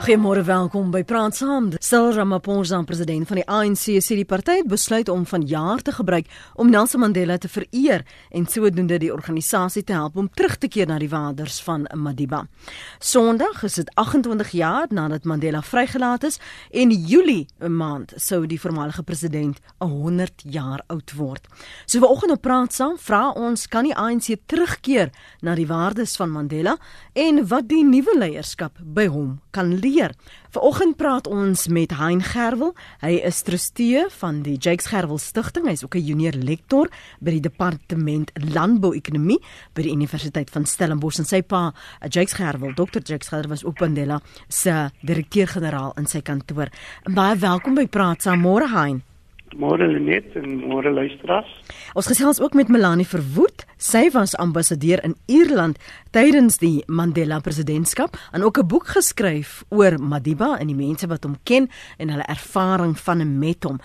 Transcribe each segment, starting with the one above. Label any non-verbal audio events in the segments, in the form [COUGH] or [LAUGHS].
Goeiemôre, welkom by Praat Saam. Cyril Ramaphosa, president van die ANC, sê die party het besluit om van jaar te gebruik om Nelson Mandela te vereer en sodoende die organisasie te help om terug te keer na die waters van Madiba. Sondag is dit 28 jaar nadat Mandela vrygelaat is en Julie 'n maand sou die voormalige president 100 jaar oud word. So vanoggend op Praat Saam vra ons kan die ANC terugkeer na die waardes van Mandela en wat die nuwe leierskap by hom kan leer leer. Vanoggend praat ons met Hein Gerwel. Hy is trustee van die Jakes Gerwel Stichting. Hy's ook 'n junior lektor by die departement landbouekonomie by die Universiteit van Stellenbosch en sy pa, Jakes Gerwel, Dr. Jakes Gerwel was ook Mandela se direkteur-generaal in sy kantoor. Baie welkom by Praat saam môre Hein. Môre Lenet en môre luisteraars. Ons gesels ook met Melanie Verwoed. Sy was ambassadeur in Ierland tydens die Mandela presidentskap en ook 'n boek geskryf oor Madiba en die mense wat hom ken en hulle ervaring van en met hom.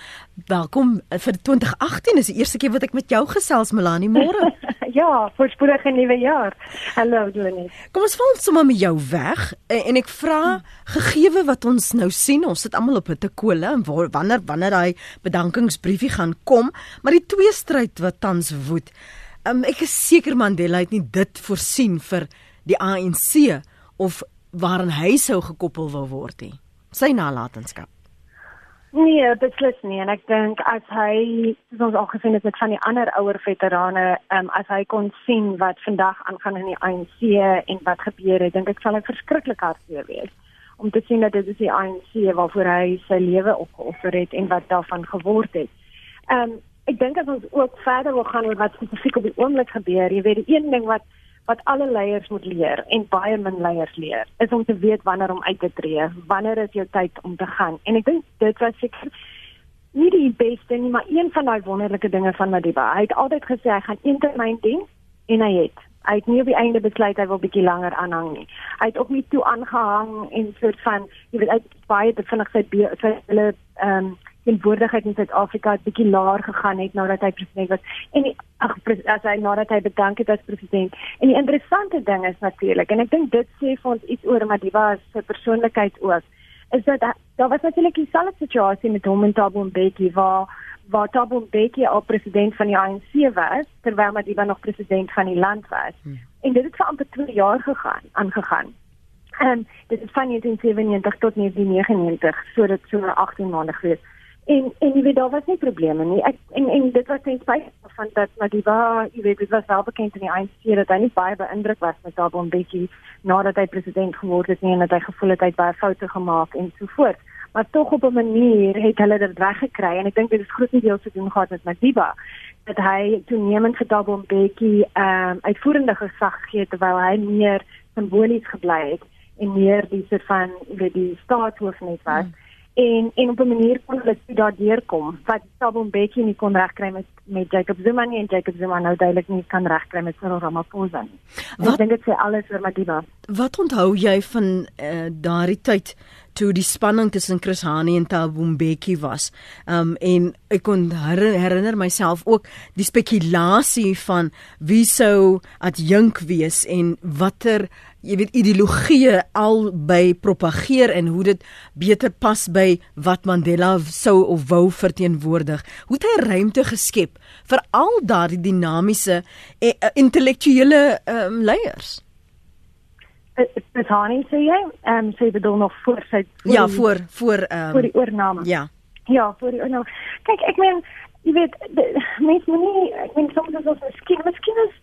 Welkom vir 2018 is die eerste keer wat ek met jou gesels Melanie môre. [LAUGHS] ja, voorspoedige nuwe jaar. Hallo Lenet. Kom ons val sommer met jou weg en, en ek vra gegeewe wat ons nou sien, ons sit almal op 'n te kole en wanneer wanneer daai bedank bedankingsbriefie gaan kom, maar die twee stryd wat tans woed. Um, ek is seker Mandela het nie dit voorsien vir die ANC of waarin hy sou gekoppel wil word nie. Sy nalatenskap. Nee, beslis nie en ek dink as hy soos ons al gesien het met van die ander ouer veterane, um, as hy kon sien wat vandag aangaan in die ANC en wat gebeur het, dink ek sal hy verskriklik hartseer wees om te sien dat dit is die ANC waarvoor hy sy lewe opgeoffer het en wat daarvan geword het. Ehm um, ek dink as ons ook verder wil gaan oor wat spesifiek op die oomblik gebeur, jy weet die een ding wat wat alle leiers moet leer en baie min leiers leer, is om te weet wanneer om uit te tree, wanneer is jou tyd om te gaan. En ek dink dit was seker nie die beste nie, maar een van daai wonderlike dinge van Madiba. Hy het altyd gesê hy gaan eentermyn dien en hy het hy het nie op die einde besluit hy wil bietjie langer aanhang nie. Hy het ook nie toe aangehang en soort van jy weet uit baie te vinnig sy sy hulle ehm um, in woordigheid in Suid-Afrika het bietjie laer gegaan het nadat hy president was en die, ag as hy nadat hy bedank het as president. En die interessante ding is natuurlik en ek dink dit sê vir ons iets oor Madiba se persoonlikheid ook is dat daar was natuurlik dieselfde situasie met hom en Thabo Mbeki waar waar Thabo Mbeki al president van die ANC was terwyl Madiba nog president van die land was. Hmm. En dit het vir amper 2 jaar gegaan, aangegaan. En dit is van 1997 tot 1999, so dit so 18 maande gewees. En en jy weet daar was nie probleme nie. Ek en en dit was ten spyte van dat Madiba, jy weet, dit was wel bekend in die ANC dat hy nie baie beïndruk was met Thabo Mbeki nadat hy president geword het nie en dat hy gevoel het hy het baie foute gemaak en so voort maar tog op 'n manier het hulle dit reggekry en ek dink dit is grootendeels te doen gehad met Madiba dat hy toenemend vir Thabo Mbeki ehm um, uitvoerende gesag gee terwyl hy meer simbolies gebly het en meer die soort van weet die staatshoof net was. Hmm en en op 'n manier kon hulle toe daardeur kom wat Thabo Mbeki nie kon regkry met met Jacob Zuma nie en Jacob Zuma nou duidelik nie kan regkry met Cyril Ramaphosa nie. Ek dink dit sê alles oor Madiba. Wat onthou jy van uh, daardie tyd toe die spanning tussen Chris Hani en Thabo Mbeki was? Um en ek kon herinner myself ook die spekulasie van wie sou adjunk wees en watter jy weet ideologie al by propageer en hoe dit beter pas by wat Mandela sou of wou verteenwoordig. Hoe het hy ruimte geskep vir al daardie dinamiese e, e, intellektuele um, leiers? Dit Hani sê jy, ehm um, sê dan nog voor sy voor Ja, voor voor ehm um, voor die oorname. Ja. Ja, voor die oorname. Kyk, ek meen jy weet mense moet nie ek meen soms is ons miskien miskien is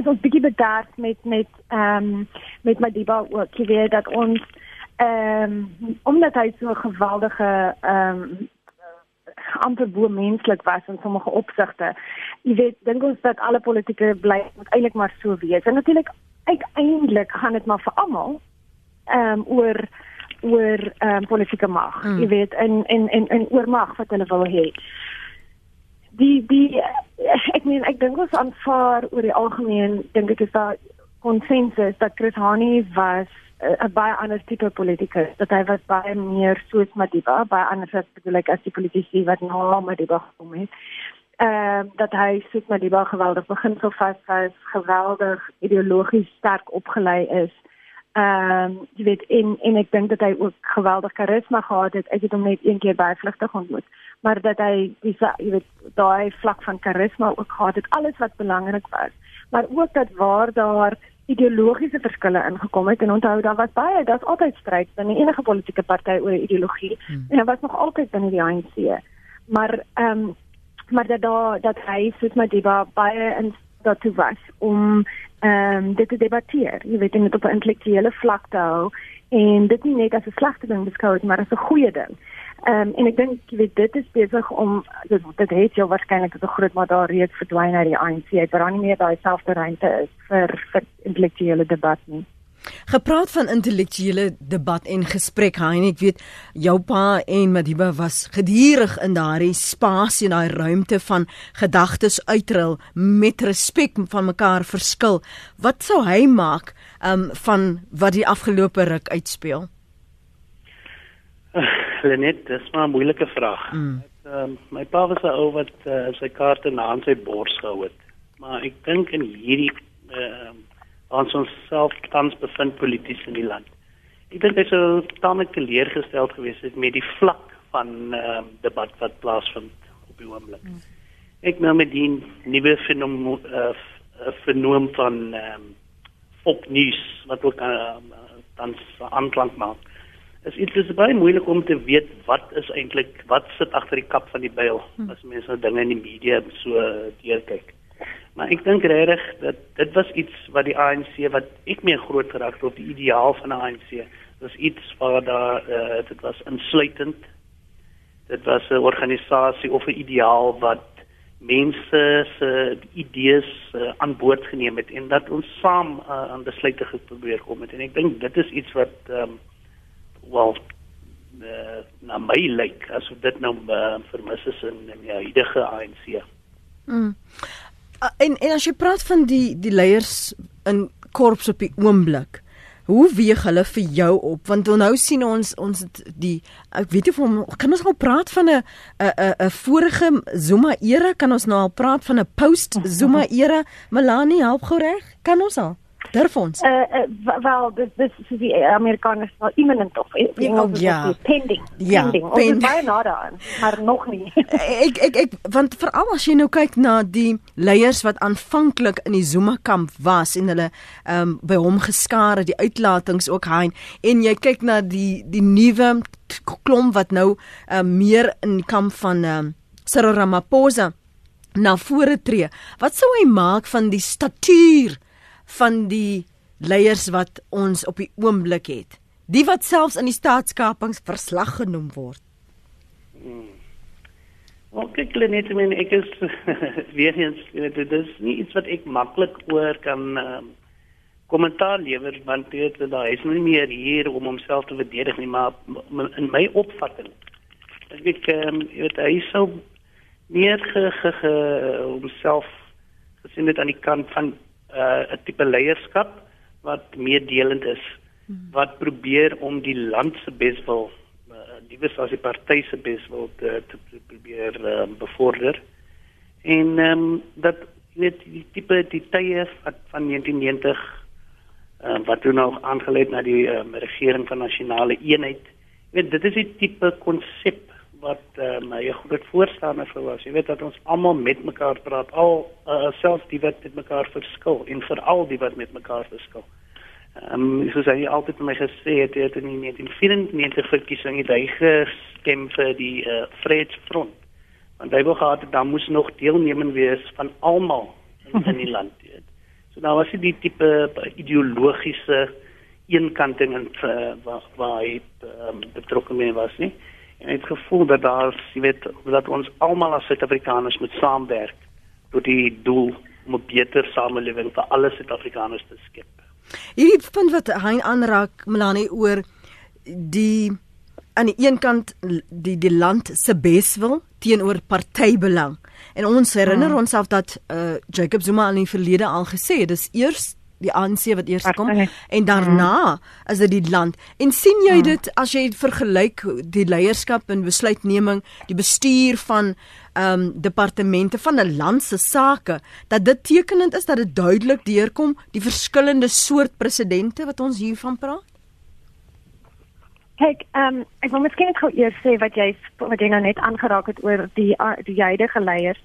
is ons bietjie bedaard met met ehm um, met Madiba ook jy weet dat ons ehm um, omdat hy so geweldige ehm um, amper bo menslik was in sommige opsigte. Jy weet, dink ons dat alle politieke bly moet eintlik maar so wees. En natuurlik uiteindelik gaan dit maar vir almal ehm um, oor oor ehm um, politieke mag. Mm. Jy weet, in in in in oor mag wat hulle wil hê die die ek meen ek dink ons aanvaar oor die algemeen dink ek is daar konsensus dat Chris Hani was eh, 'n uh, baie ander tipe politikus dat hy was baie meer soos Madiba baie anders as bedoel ek as die politici wat na Madiba gekom het ehm uh, dat hy soos Madiba geweldig begin so vas was geweldig ideologies sterk opgelei is Ehm um, jy weet en en ek dink dat hy ook geweldig karisma gehad het. Ek het hom net een keer by vlugtig ontmoet. Maar dat hy dis jy weet daai vlak van karisma ook gehad het, alles wat belangrik was. Maar ook dat waar daar ideologiese verskille ingekom het en onthou daar was baie daar's altyd stryd binne enige politieke party oor ideologie hmm. en daar was nog altyd binne die ANC. Maar ehm um, maar dat daar dat hy soos Madiba baie in daartoe was om ehm um, dit te debatteer. Jy weet dit op 'n intellektuele vlak te hou en dit nie net as 'n slegte ding beskou het, maar as 'n goeie ding. Ehm um, en ek dink jy weet dit is besig om dit dit het jou waarskynlik tot 'n groot maar daar reeds verdwyn uit die ANC. Dit raak nie meer daai selfde ruimte is vir vir intellektuele debat nie. Gepraat van intellektuele debat en gesprek, Hein, ek weet jou pa en Madiba was gedurig in daardie spasie en daai ruimte van gedagtes uitril met respek van mekaar verskil. Wat sou hy maak um van wat die afgelope ruk uitspeel? Lenet, dis maar 'n moeilike vraag. Mm. Um, my pa was 'n ou wat uh, sy kaarte na aan sy bors gehou het. Maar ek dink in hierdie uh, ons onsself tans bevind polities in die land. Ek dink dit sou tamelik teleurgesteld gewees het met die vlak van ehm uh, debat wat plaasvind op die oomblik. Hmm. Ek nou met die nuwe fenoom uh, fenoom van ehm um, opnuus wat ook uh, tans aanklank maak. Is dit baie moeilik om te weet wat is eintlik wat sit agter die kap van die byl hmm. as mense nou dinge in die media so deurkyk. Maar ek dink regtig dat dit was iets wat die ANC wat ek mee groot geraak het op die ideaal van die ANC. Dit was iets waar daar uh, dit was insluitend. Dit was 'n organisasie of 'n ideaal wat mense se idees uh, aan boord geneem het en dat ons saam uh, aan besluite geprobeer kom het. En ek dink dit is iets wat ehm um, wel uh, na my lyk asof dit nou uh, vermis is in in die huidige ANC. Mm. Uh, en en as jy praat van die die leiers in korps op die oomblik, hoe weeg hulle vir jou op? Want nou sien ons ons die ek weet nie of kan ons al praat van 'n 'n 'n vorige Zuma era, kan ons nou al praat van 'n post Zuma era? Melanie, help gou reg? Kan ons al? Durf ons? Uh, uh wel dis dis is die Amerikaners wel imminent of ja, ja. pending. Ja, pending. Ons is baie nader aan, maar nog nie. [LAUGHS] ek ek ek want veral as jy nou kyk na die leiers wat aanvanklik in die Zuma kamp was en hulle ehm um, by hom geskaar het, die uitlatings ook hein en jy kyk na die die nuwe klomp wat nou uh, meer in kamp van ehm um, Cyril Ramaphosa na vore tree. Wat sou hy maak van die statuur van die leiers wat ons op die oomblik het. Die wat selfs in die staatskapings verslag genoem word. Hmm. Ok, ek net men ek is [LAUGHS] weer eens dit is nie iets wat ek maklik oor kan um, kommentaar lewer want dit daar is nie meer hier om homself te verdedig nie maar in my opvatting ek ek um, weet hy sou meer ge, ge, ge homself gesien dit aan die kant van uh, 'n tipe leierskap wat meedelend is wat probeer om die land se beswil uh, wys as die party se beswil te, te probeer uh, bevorder. En ehm um, dat weet die tipe die tye van, van 1990 uh, wat toe nog aangelei na die um, regering van nasionale eenheid weet dit is die tipe konsep wat uh, my 'n groot voorstander vir was. Jy weet dat ons almal met mekaar praat, al uh, selfs die wat met mekaar verskil en veral die wat met mekaar verskil. Ehm um, soos hy altyd vir my gesê het, het in 1994 verkiesing het hy gestem vir die uh, Vryheidsfront. Want hy wou gehad het dan moes nog deelneming wees van almal in, in die land, weet. So nou was dit die tipe ideologiese eenkanting en uh, waar waar hy um, betrokke mee was, nie? En het gevoel dat daar, jy weet, dat ons almal as Suid-Afrikaners moet saamwerk tot die doel om 'n beter samelewing vir alle Suid-Afrikaners te skep. Hierdie punt wat hy aanraak, Melanie oor die aan die een kant die die land se beswil teenoor partybelang. En ons herinner hmm. onsself dat uh, Jacob Zuma in die verlede al gesê het dis eers die ANC wat eers kom en daarna is dit die land. En sien jy dit as jy vergelyk die leierskap en besluitneming, die bestuur van ehm um, departemente van 'n land se sake dat dit tekenend is dat dit duidelik deurkom die verskillende soort presidente wat ons hiervan praat? Kyk, ehm um, ek wil miskien net gou eers sê wat jy wat jy nou net aangeraak het oor die die huidige leiers.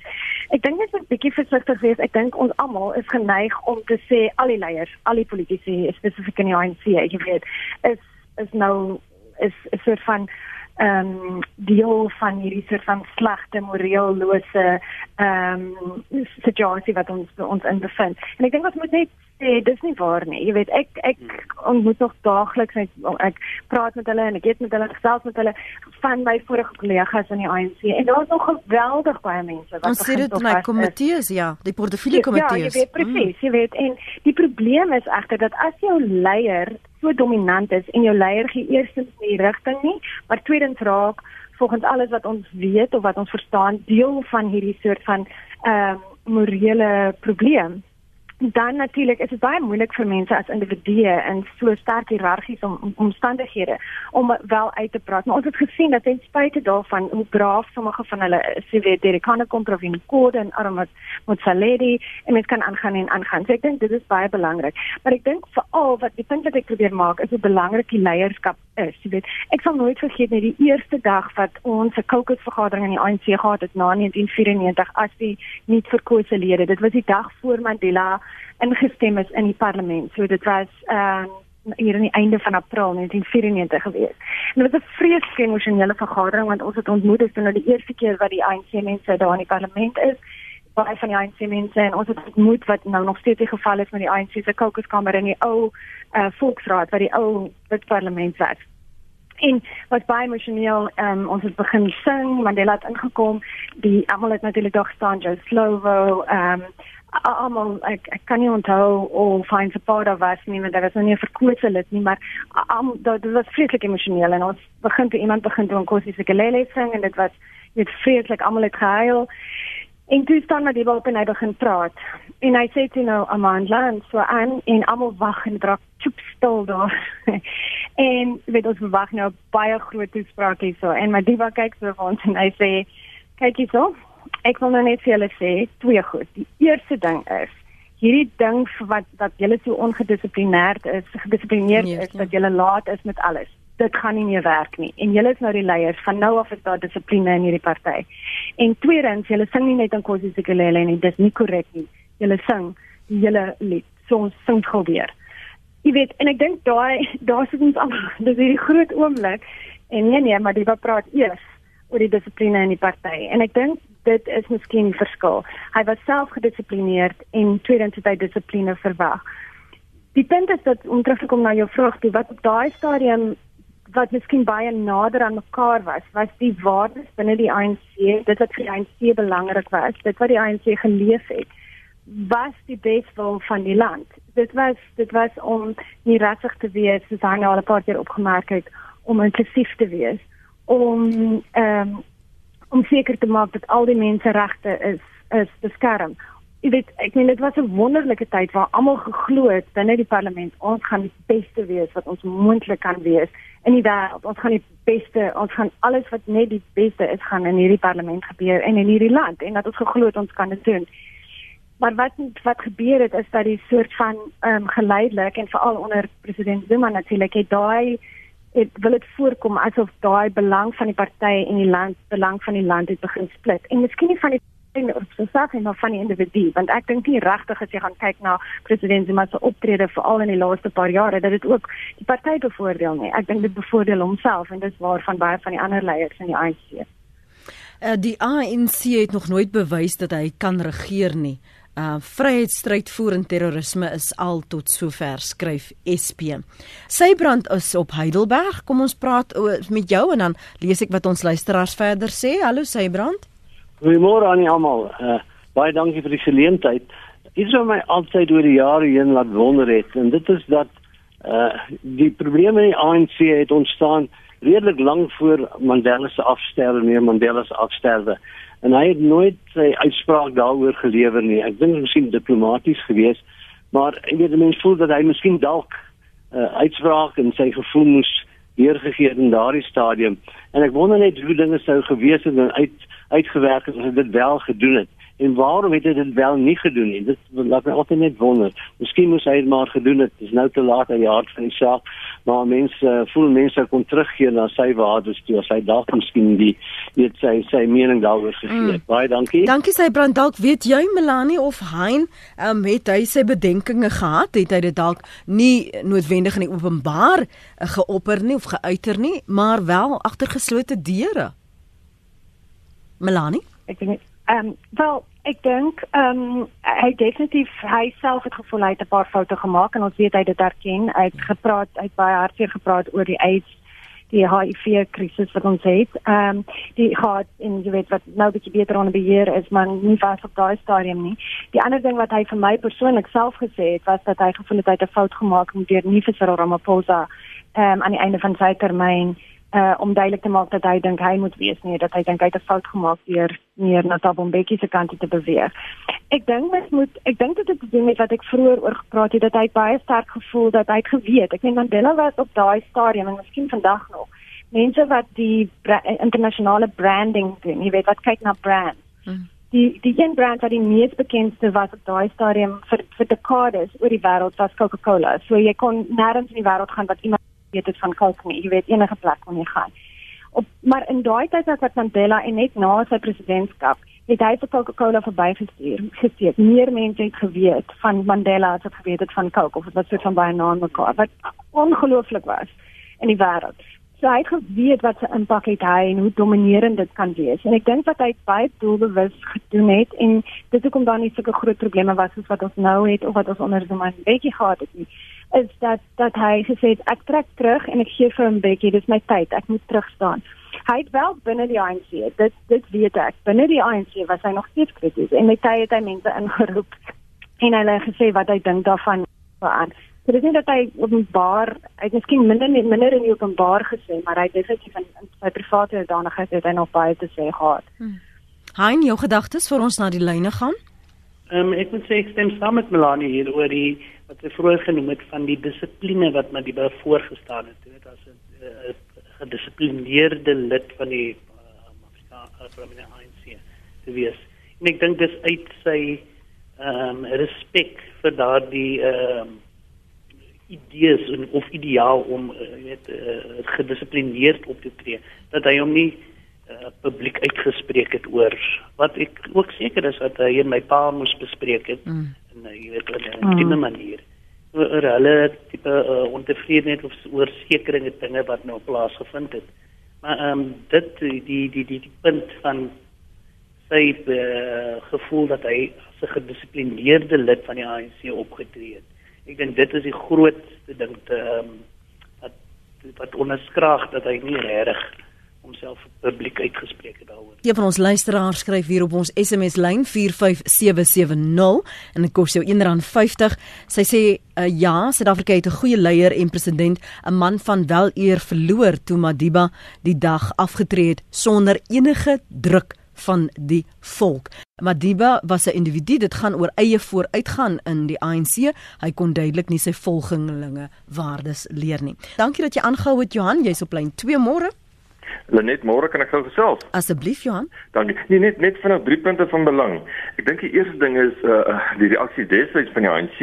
Ek dink net 'n bietjie versigtig wees. Ek dink ons almal is geneig om te sê al die leiers, al die politici, spesifiek in die ANC, jy weet, is is nou is 'n soort van ehm um, deel van hierdie soort van slegte moreellose ehm um, situasie wat ons ons in bevind. En ek dink ons moet net sê dis nie waar nie. Jy weet ek ek ontmoet nog daagliks ek, ek praat met hulle en ek eet met hulle gesels met hulle van my vorige kollegas in die ANC en daar's nog geweldig baie mense wat Ons sê dit my komitees ja, die portefeulje komitees. Ja, jy weet presies, mm. jy weet en die probleem is egter dat as jou leier so dominant is en jou leier gee eerstens nie rigting nie, maar tweedens raak volgens alles wat ons weet of wat ons verstaan deel van hierdie soort van ehm um, morele probleem dan natuurlik is dit baie moeilik vir mense as individue in so sterk hiërargiese om, om, omstandighede om wel uit te praat. Maar ons het gesien dat ten spyte daarvan hoe braaf sommige van hulle se weet die Rekane Komprovin Code en Aramat Motsaledi en mens kan aangaan en aangaan. So ek dink dit is baie belangrik. Maar ek dink veral wat die punt wat ek probeer maak is hoe belangrik die leierskap is. Jy weet, ek sal nooit vergeet net die eerste dag wat ons 'n kokosvergadering in die ANC gehad het na 1994 as die nuut verkose lede. Dit was die dag voor Mandela ingestem is in die parlement. So dit was ehm um, hier aan die einde van April 1994 gewees. En dit was 'n vreeslike emosionele vergadering want ons het ontmoet dit nou die eerste keer wat die ANC mense daar in die parlement is baie van die ANC mense en ons het ontmoet wat nou nog steeds die geval is met die ANC se kokoskamer in die ou uh, volksraad wat die ou wit parlement was. En wat baie emosioneel um, ons het begin sing, Mandela het ingekom, die almal het natuurlik daar staan, Joe Slovo, ehm um, almal ek ek kan nie onthou of fyn support of was nie, maar daar was nog nie 'n verkose lid nie, maar um, dit was vreeslik emosioneel en ons begin toe iemand begin toe 'n kosie se gelele sing en dit was net vreeslik almal het gehuil. En toe staan Madiba op en hy begin praat. En hy sê toe nou Amanda en so aan en almal wag en draak choop stil daar. [LAUGHS] en weet ons wag nou baie groot toespraak hierso en Madiba kyk so vir ons en hy sê kyk hierso ek wil nou net vir julle sê twee goed. Die eerste ding is hierdie ding wat dat julle so ongedissiplineerd is, gedissiplineerd nee, is ja. dat julle laat is met alles. Dit gaan nie meer werk nie. En julle is nou die leiers. Van nou af is daar dissipline in hierdie party. En tweedens, julle sing nie net in Kosi Sikelele nie. Dis nie korrek nie. Julle sing die hele lied. So ons sing gou weer. Jy weet, en ek dink daai daar sit ons al. [LAUGHS] Dis hierdie groot oomblik. En nee nee, maar die wat praat eers oor die dissipline in die party. En ek dink dit is miskien verskil. Hy was self gedissiplineerd en tweedens het hy dissipline verwag. Die punt is dat om terug te kom na jou vraag, die wat op daai stadium wat miskien baie nader aan mekaar was, was die waardes binne die ANC, dit wat vir die ANC belangrik was, dit wat die ANC geleef het, was die beswil van die land. Dit was dit was om nie rassig te wees, soos hy nou al 'n paar keer opgemerk het, om inklusief te wees, om ehm um, om seker te maak dat al die menseregte is is beskerm. Jy weet, ek meen dit was 'n wonderlike tyd waar almal geglo het binne die parlement ons gaan die beste wees wat ons moontlik kan wees in die wêreld. Ons gaan die beste, ons gaan alles wat net die beste is gaan in hierdie parlement gebeur en in hierdie land en dat ons geglo het ons kan dit doen. Maar wat wat gebeur het is dat die soort van ehm um, geleidelik en veral onder president Zuma natuurlik het daai het wil dit voorkom asof daai belang van die party en die land belang van die land het begin split en miskien nie van die of so saak en van die individu want ek dink nie regtig as jy gaan kyk na president Zuma se optrede veral in die laaste paar jare dat dit ook die party bevoordeel nie ek dink dit bevoordeel homself en dis waar van baie van die ander leiers in die ANC uh, die ANC het nog nooit bewys dat hy kan regeer nie Uh vryheidsstryd voer en terrorisme is al tot sover skryf SP. Sybrand is op Heidelberg. Kom ons praat met jou en dan lees ek wat ons luisteraars verder sê. Hallo Sybrand. Goeiemôre aan almal. Uh baie dankie vir die geleentheid. Iets wat my altyd oor die jare heen laat wonder het en dit is dat uh die probleme in die ANC het ontstaan redelik lank voor Mandela se afsterwe, nee Mandela se afsterwe en hy het nooit sy uitspraak daaroor gelewer nie. Ek dink miskien diplomaties geweest, maar ek weet mense voel dat hy miskien dalk uh, uitspraak en sy gevoel moes weergegee in daardie stadium en ek wonder net hoe dinge sou gewees het en uit uitgewerk het as hy dit wel gedoen het. En waarom het hy dit wel nie gedoen nie? Dit laat my altyd net wonder. Miskien moes hy dit maar gedoen het. Dis nou te laat in die hart van die saak maar mense uh, voel mense kon teruggee na sy waardes toe as hy dalk miskien die weet sy sy mening daaroor gegee het. Mm. baie dankie. Dankie sy brand dalk weet jy Melanie of Hein um, het hy sy bedenkinge gehad? Het hy dit dalk nie noodwendig in die openbaar uh, geopper nie of geuiter nie maar wel agter geslote deure Melanie? Ek dink ehm um, wel ek dink ehm um, hy definitief hy self het gevoel hy het 'n paar foute gemaak en ons weet hy dit erken hy het gepraat hy het baie hartseer gepraat oor die AIDS die HIV krisis wat ons het. Ehm um, die gehad en jy weet wat nou bietjie beter onder beheer is maar nie vas op daai stadium nie. Die ander ding wat hy vir my persoonlik self gesê het was dat hy gevoel het hy het 'n fout gemaak met deur nie vir Ramaphosa ehm um, aan die einde van sy termyn uh om duidelik te maak dat hy dink hy moet wees nie dat hy dink hy het 'n fout gemaak deur meer na Tabombeki se kant te beweeg. Ek dink mens moet ek dink dit het te doen met wat ek vroeër oor gepraat het dat hy baie sterk gevoel dat hy het geweet. Ek meen Mandela was op daai stadium en miskien vandag nog. Mense wat die bra internasionale branding doen, jy weet wat kyk na brands. Hmm. Die die een brand wat die mees bekendste was op daai stadium vir vir dekades oor die wêreld was Coca-Cola. So jy kon nêrens in die wêreld gaan wat iemand weet het van Coke nie. Jy weet enige plek kon jy gaan. Op maar in daai tyd as wat Mandela en net na sy presidentskap het hy vir Coca-Cola verbygestuur. Gesteek. Meer mense het geweet van Mandela as wat geweet het van Coke of wat so van baie na mekaar wat ongelooflik was in die wêreld. So hy het geweet wat se impak het hy en hoe dominerend dit kan wees. En ek dink wat hy baie doelbewus gedoen het en dit hoekom daar nie sulke groot probleme was soos wat ons nou het of wat ons onder Zuma 'n bietjie gehad het nie is dat dat hy gesê het ek trek terug en ek gee vir hom bietjie dis my tyd ek moet terug staan. Hy het wel binne die ANC dit dit weet ek binne die ANC was hy nog steeds krities en met tyd het hy mense ingeroep en het gesê wat hy dink daarvan aan. So dit is nie dat hy openbaar hy het miskien minder minder in die openbaar gesê maar hy het definitief in, in sy private danigheid het hy nog baie te sê gehad. Hmm. Hein jou gedagtes vir ons na die lyne gaan? Ehm um, ek moet sê ek stem saam met Melanie hier oor die wat sy vroeër genoem het van die dissipline wat met die voorgestaan het, weet as 'n uh, gedissiplineerde lid van die Afrikaanse uh, ANC te wees. En ek dink dis uit sy ehm um, respek vir daardie ehm um, idees en of ideaal om uh, weet uh, gedissiplineerd op te tree dat hy hom nie uh, publiek uitgespreek het oor wat ek ook seker is dat hy in my pa moes bespreek het mm. en uh, jy weet op 'n mm. manier oor hulle tipe uh, ontevredenheid of oor sekeringe dinge wat nou plaasgevind het maar ehm um, dit die die die die, die punt van sy uh, gevoel dat hy as 'n gedissiplineerde lid van die ANC opgetree het ek dink dit is die grootste ding te ehm um, wat wat onderskraag dat hy nie regtig homself publiek uitgespreek het daaroor. Een van ons luisteraars skryf hier op ons SMS lyn 45770 en dit kos jou R1.50. Sy sê uh, ja, Suid-Afrika het 'n goeie leier en president, 'n man van wel eer verloor toe Madiba die dag afgetree het sonder enige druk van die volk. Madiba was 'n individu, dit gaan oor eie vooruitgaan in die ANC. Hy kon duidelik nie sy volgelinge waardes leer nie. Dankie dat jy aangehou het Johan, jy's op lyn 2 môre. Lenet, môre kan ek gou gesels. Asseblief Johan. Dankie. Nee, net net vinnig drie punte van belang. Ek dink die eerste ding is uh die reaksie destyds van die ANC,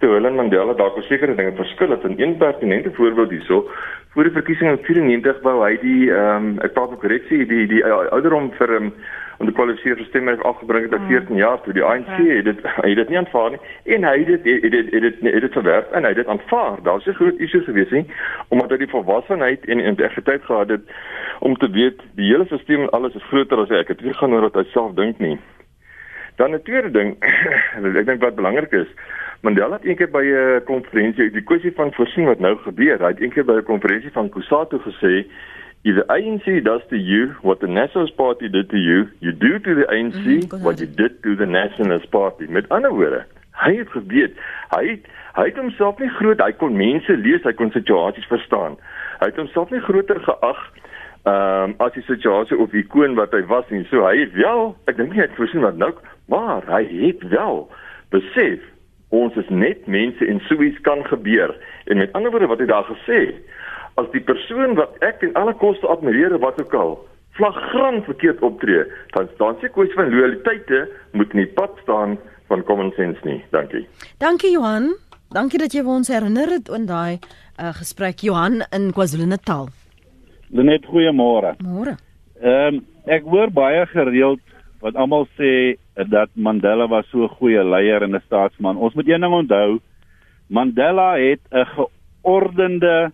toe hulle Mandela dalk oor sekere dinge verskil het. 'n een pertinente voorbeeld hierso, voor die verkiesing in 94 wou hy die ehm um, ek praat met korreksie, die die uh, ouderdom vir um, om die kwalifiseer vir stemme afgebring het op 14 jaar toe die ANC het dit [LAUGHS] het dit nie aanvaar nie en hy het dit het dit het dit het dit verwerp en hy het dit aanvaar. Daar's 'n groot issue gewees nie omdat hy die volwassenheid en integriteit gehad het om te weet die hele stelsel en alles is groter as ek. Dit gaan oor wat hy self dink nie. Dan 'n tweede ding, [COUGHS] ek dink wat belangrik is, Mandela het eendag by 'n konferensie die kwessie van voorsien wat nou gebeur. Hy het eendag by 'n konferensie van Kusatu gesê If the ANC does to you what the Nationalist Party did to you, you do to the ANC mm -hmm, what you did to the Nationalist Party. Met ander woorde, hy het geweet, hy het, hy het homself nie groot, hy kon mense lees, hy kon situasies verstaan. Hy het homself nie groter geag ehm um, as die situasie of ikoon wat hy was nie. So hy het wel, ek dink nie hy het voorsien wat nou, maar hy het wel besef Ons is net mense en so iets kan gebeur. En met ander woorde wat hy daar gesê, as die persoon wat ek en alle koste admireer wat ook al flagrant verkeerd optree, dan staan se kwessie van loyaliteite moet nie pad staan van common sense nie. Dankie. Dankie Johan. Dankie dat jy ons herinner het aan daai uh, gesprek Johan in KwaZulu-Natal. Lenet goeiemôre. Môre. Ehm um, ek hoor baie gereeld wat almal sê dat Mandela was so 'n goeie leier en 'n staatsman. Ons moet een ding onthou. Mandela het 'n geordende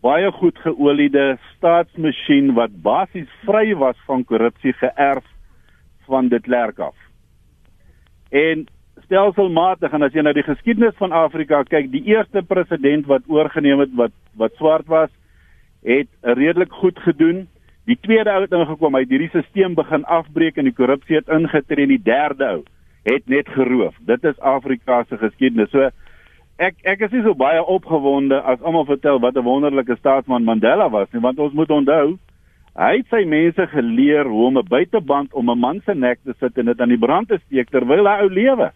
baie goed geoliede staatsmasjien wat basies vry was van korrupsie geërf van dit klerk af. En stelselmatig en as jy na die geskiedenis van Afrika kyk, die eerste president wat oorgeneem het wat wat swart was, het redelik goed gedoen. Die tweede ou het ingekom, hy het hierdie stelsel begin afbreek en die korrupsie het ingetree en die derde ou het net geroof. Dit is Afrika se geskiedenis. So ek ek is nie so baie opgewonde as almal vertel wat 'n wonderlike staatsman Mandela was nie, want ons moet onthou hy het sy mense geleer hoe om 'n buiteband om 'n man se nek te sit en dit aan die brand te steek terwyl hy ou lewe.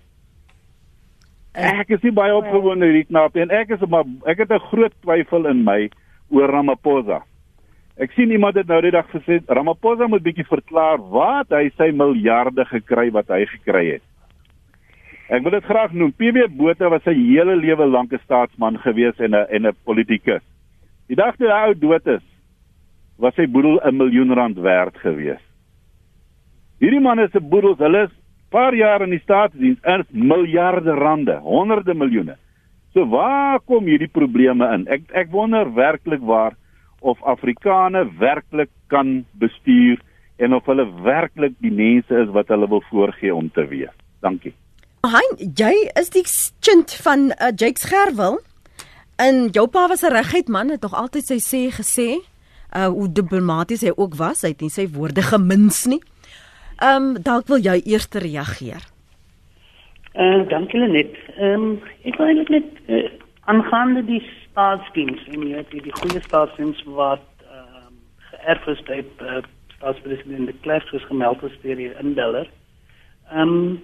Ek is nie baie opgewonde hierdie knap en ek is maar ek het 'n groot twyfel in my oor Ramaphosa. Ek sien iemand het nou die dag gesê Ramaphosa moet bietjie verklaar waar hy sy miljarde gekry wat hy gekry het. Ek wil dit graag noem. PW Botha was sy hele lewe lank 'n staatsman gewees en 'n en 'n politikus. Die dag toe hy ou dood is, was sy boedel 'n miljoen rand werd gewees. Hierdie man is 'n boedel, hulle is paar jaar in die staatsdiens, is miljarde rande, honderde miljoene. So waar kom hierdie probleme in? Ek ek wonder werklik waar of Afrikane werklik kan bestuur en of hulle werklik die mense is wat hulle wil voorgee om te wees. Dankie. Hein, jy is die kind van uh, Jake Scherwel. En jou pa was 'n regheid man, het tog altyd sy sê gesê, uh hoe diplomaties hy ook was, hy het nie sy woorde gemins nie. Ehm um, dalk wil jy eers reageer. Uh dankie Lenet. Ehm um, ek wil net uh, aangaande die staatsdiens en jy het die goeie staatsdiens wat ehm um, geërf is by uh, staatspresident de Klerk soos gemeld is deur die indeller. Ehm um,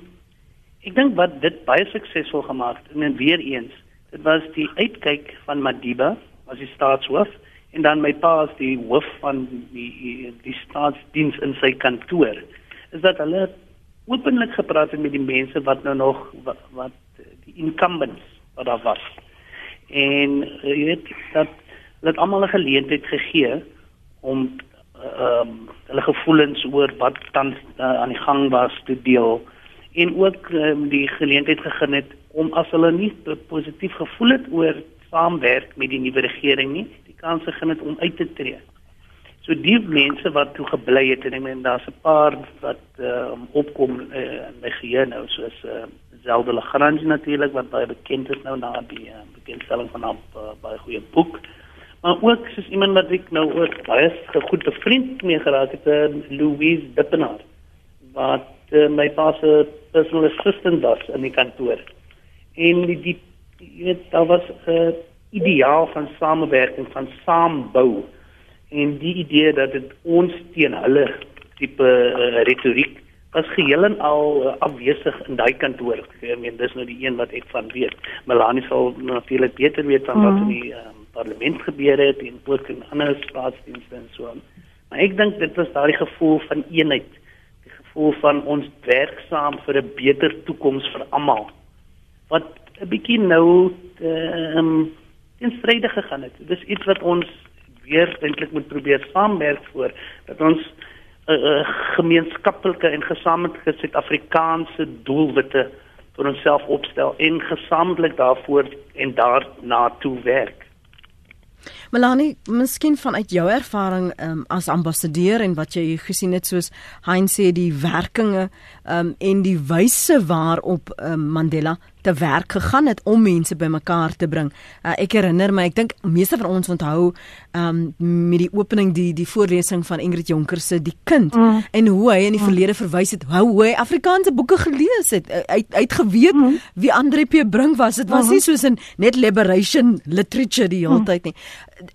ek dink wat dit baie suksesvol gemaak het en weer eens, dit was die uitkyk van Madiba as die staatshoof en dan my pa as die hoof van die die staatsdiens in sy kantoor is dat hulle openlik gepraat het met die mense wat nou nog wat, wat die incumbents wat daar was. En uh, jy weet dat hulle almal 'n geleentheid gegee om ehm um, hulle gevoelens oor wat tans uh, aan die gang was te deel en ook um, die geleentheid gegee het om as hulle nie positief gevoel het oor saamwerk met die nuwe regering nie, die kans gegee het om uit te tree. So die mense wat toe gebly het en ek meen daar's 'n paar wat uh, opkom uh, in my geheue nou soos uh, Zelda Lagrange natuurlik wat baie bekend is nou na die uh, bekendstelling van 'n uh, baie goeie boek. Maar ook soos iemand wat ek nou ook baie goed bevriend mee geraak het, uh, Louise Dippenaar wat uh, my pa se personal assistant was in die kantoor. En die die jy weet daar was 'n uh, ideaal van samewerking van saambou en die idee dat dit ons teen hulle tipe uh, retoriek was geheel en al uh, afwesig in daai kantoor. Ek meen dis nou die een wat ek van weet. Melanie sal natuurlik beter weet van wat in die um, parlement gebeur het en ook in ander staatsdienste en so aan. Maar ek dink dit was daai gevoel van eenheid, die gevoel van ons werk saam vir 'n beter toekoms vir almal. Wat 'n bietjie nou ehm um, teenstrydig gegaan het. Dis iets wat ons weer eintlik moet probeer saamwerk voor dat ons uh, gemeenskaplike en gesamentlike Suid-Afrikaanse doelwitte vir onsself opstel en gesamentlik daarvoor en daarna toe werk. Melanie, miskien vanuit jou ervaring um, as ambassadeur en wat jy gesien het soos Hein sê die werkinge um, en die wyse waarop um, Mandela te werk gegaan het om mense bymekaar te bring. Uh, ek herinner my, ek dink meeste van ons onthou um, met die opening die die voorlesing van Ingrid Jonker se Die Kind mm. en hoe hy in die mm. verlede verwys het hoe hy Afrikaanse boeke gelees het. Hy hy het geweet mm. wie Andre P Brink was. Dit was mm. nie soos 'n net liberation literature die hele mm. tyd nie.